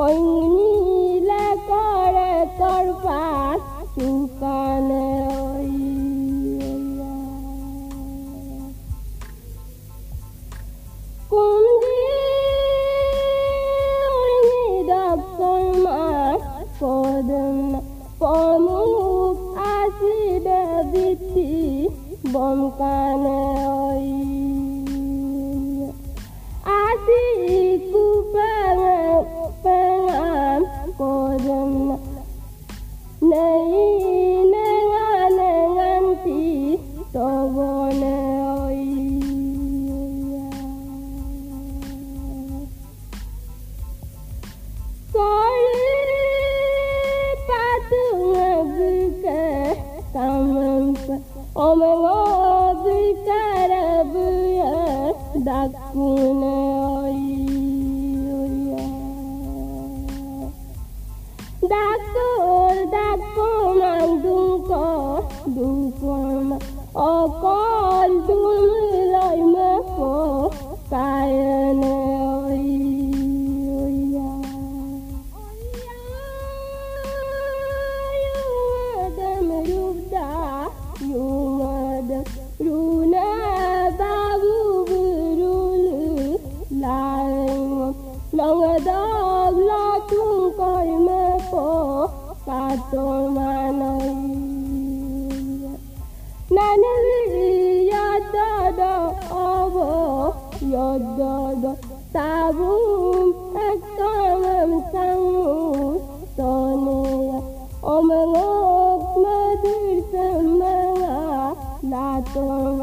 아이 أكملنا Oh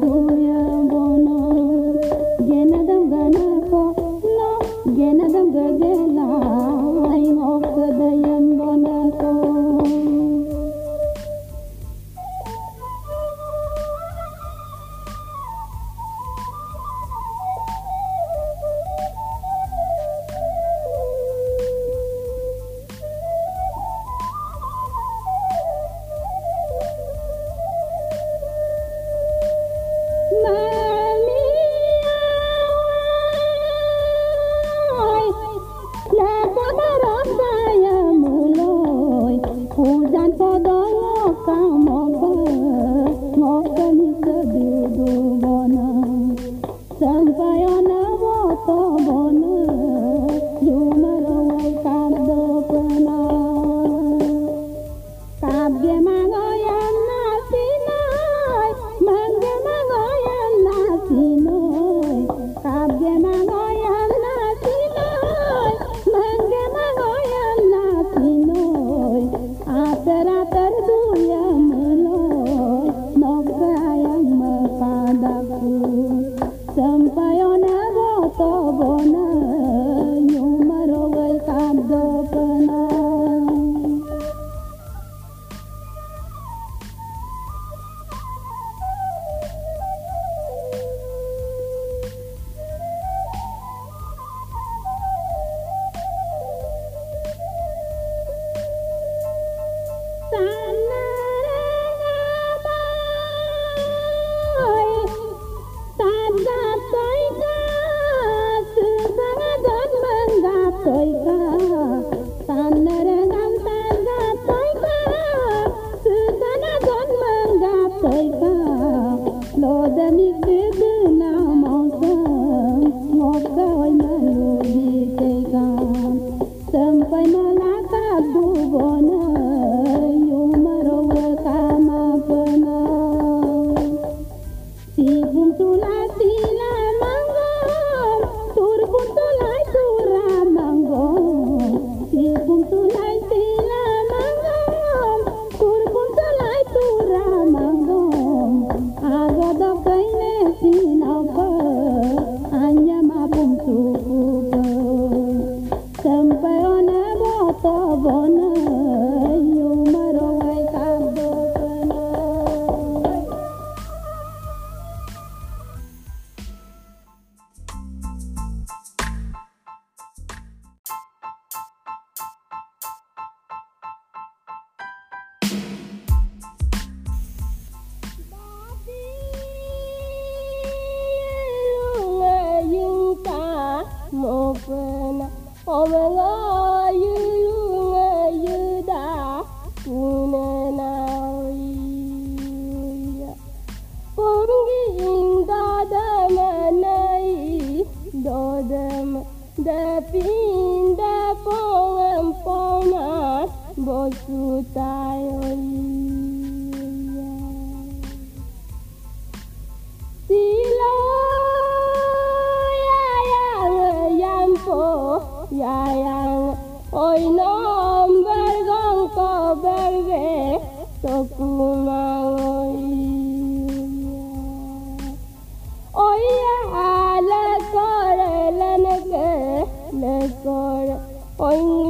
我 们 लगाया Oh my. 欢迎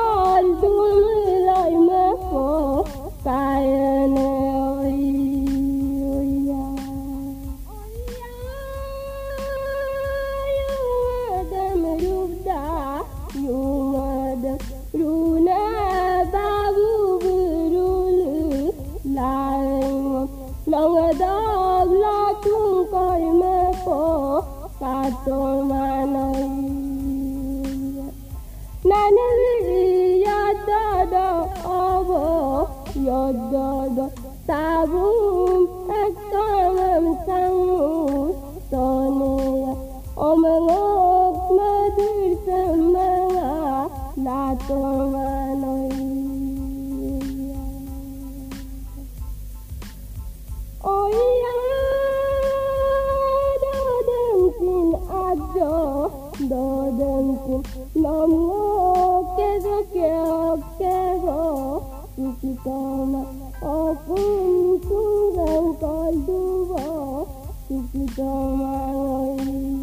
Oh my- eksamem sangus sonia omelok madir semanga Mama, quiero que quiero y que toma o con tu gran caldo y que toma hoy.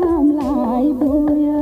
làm lại vui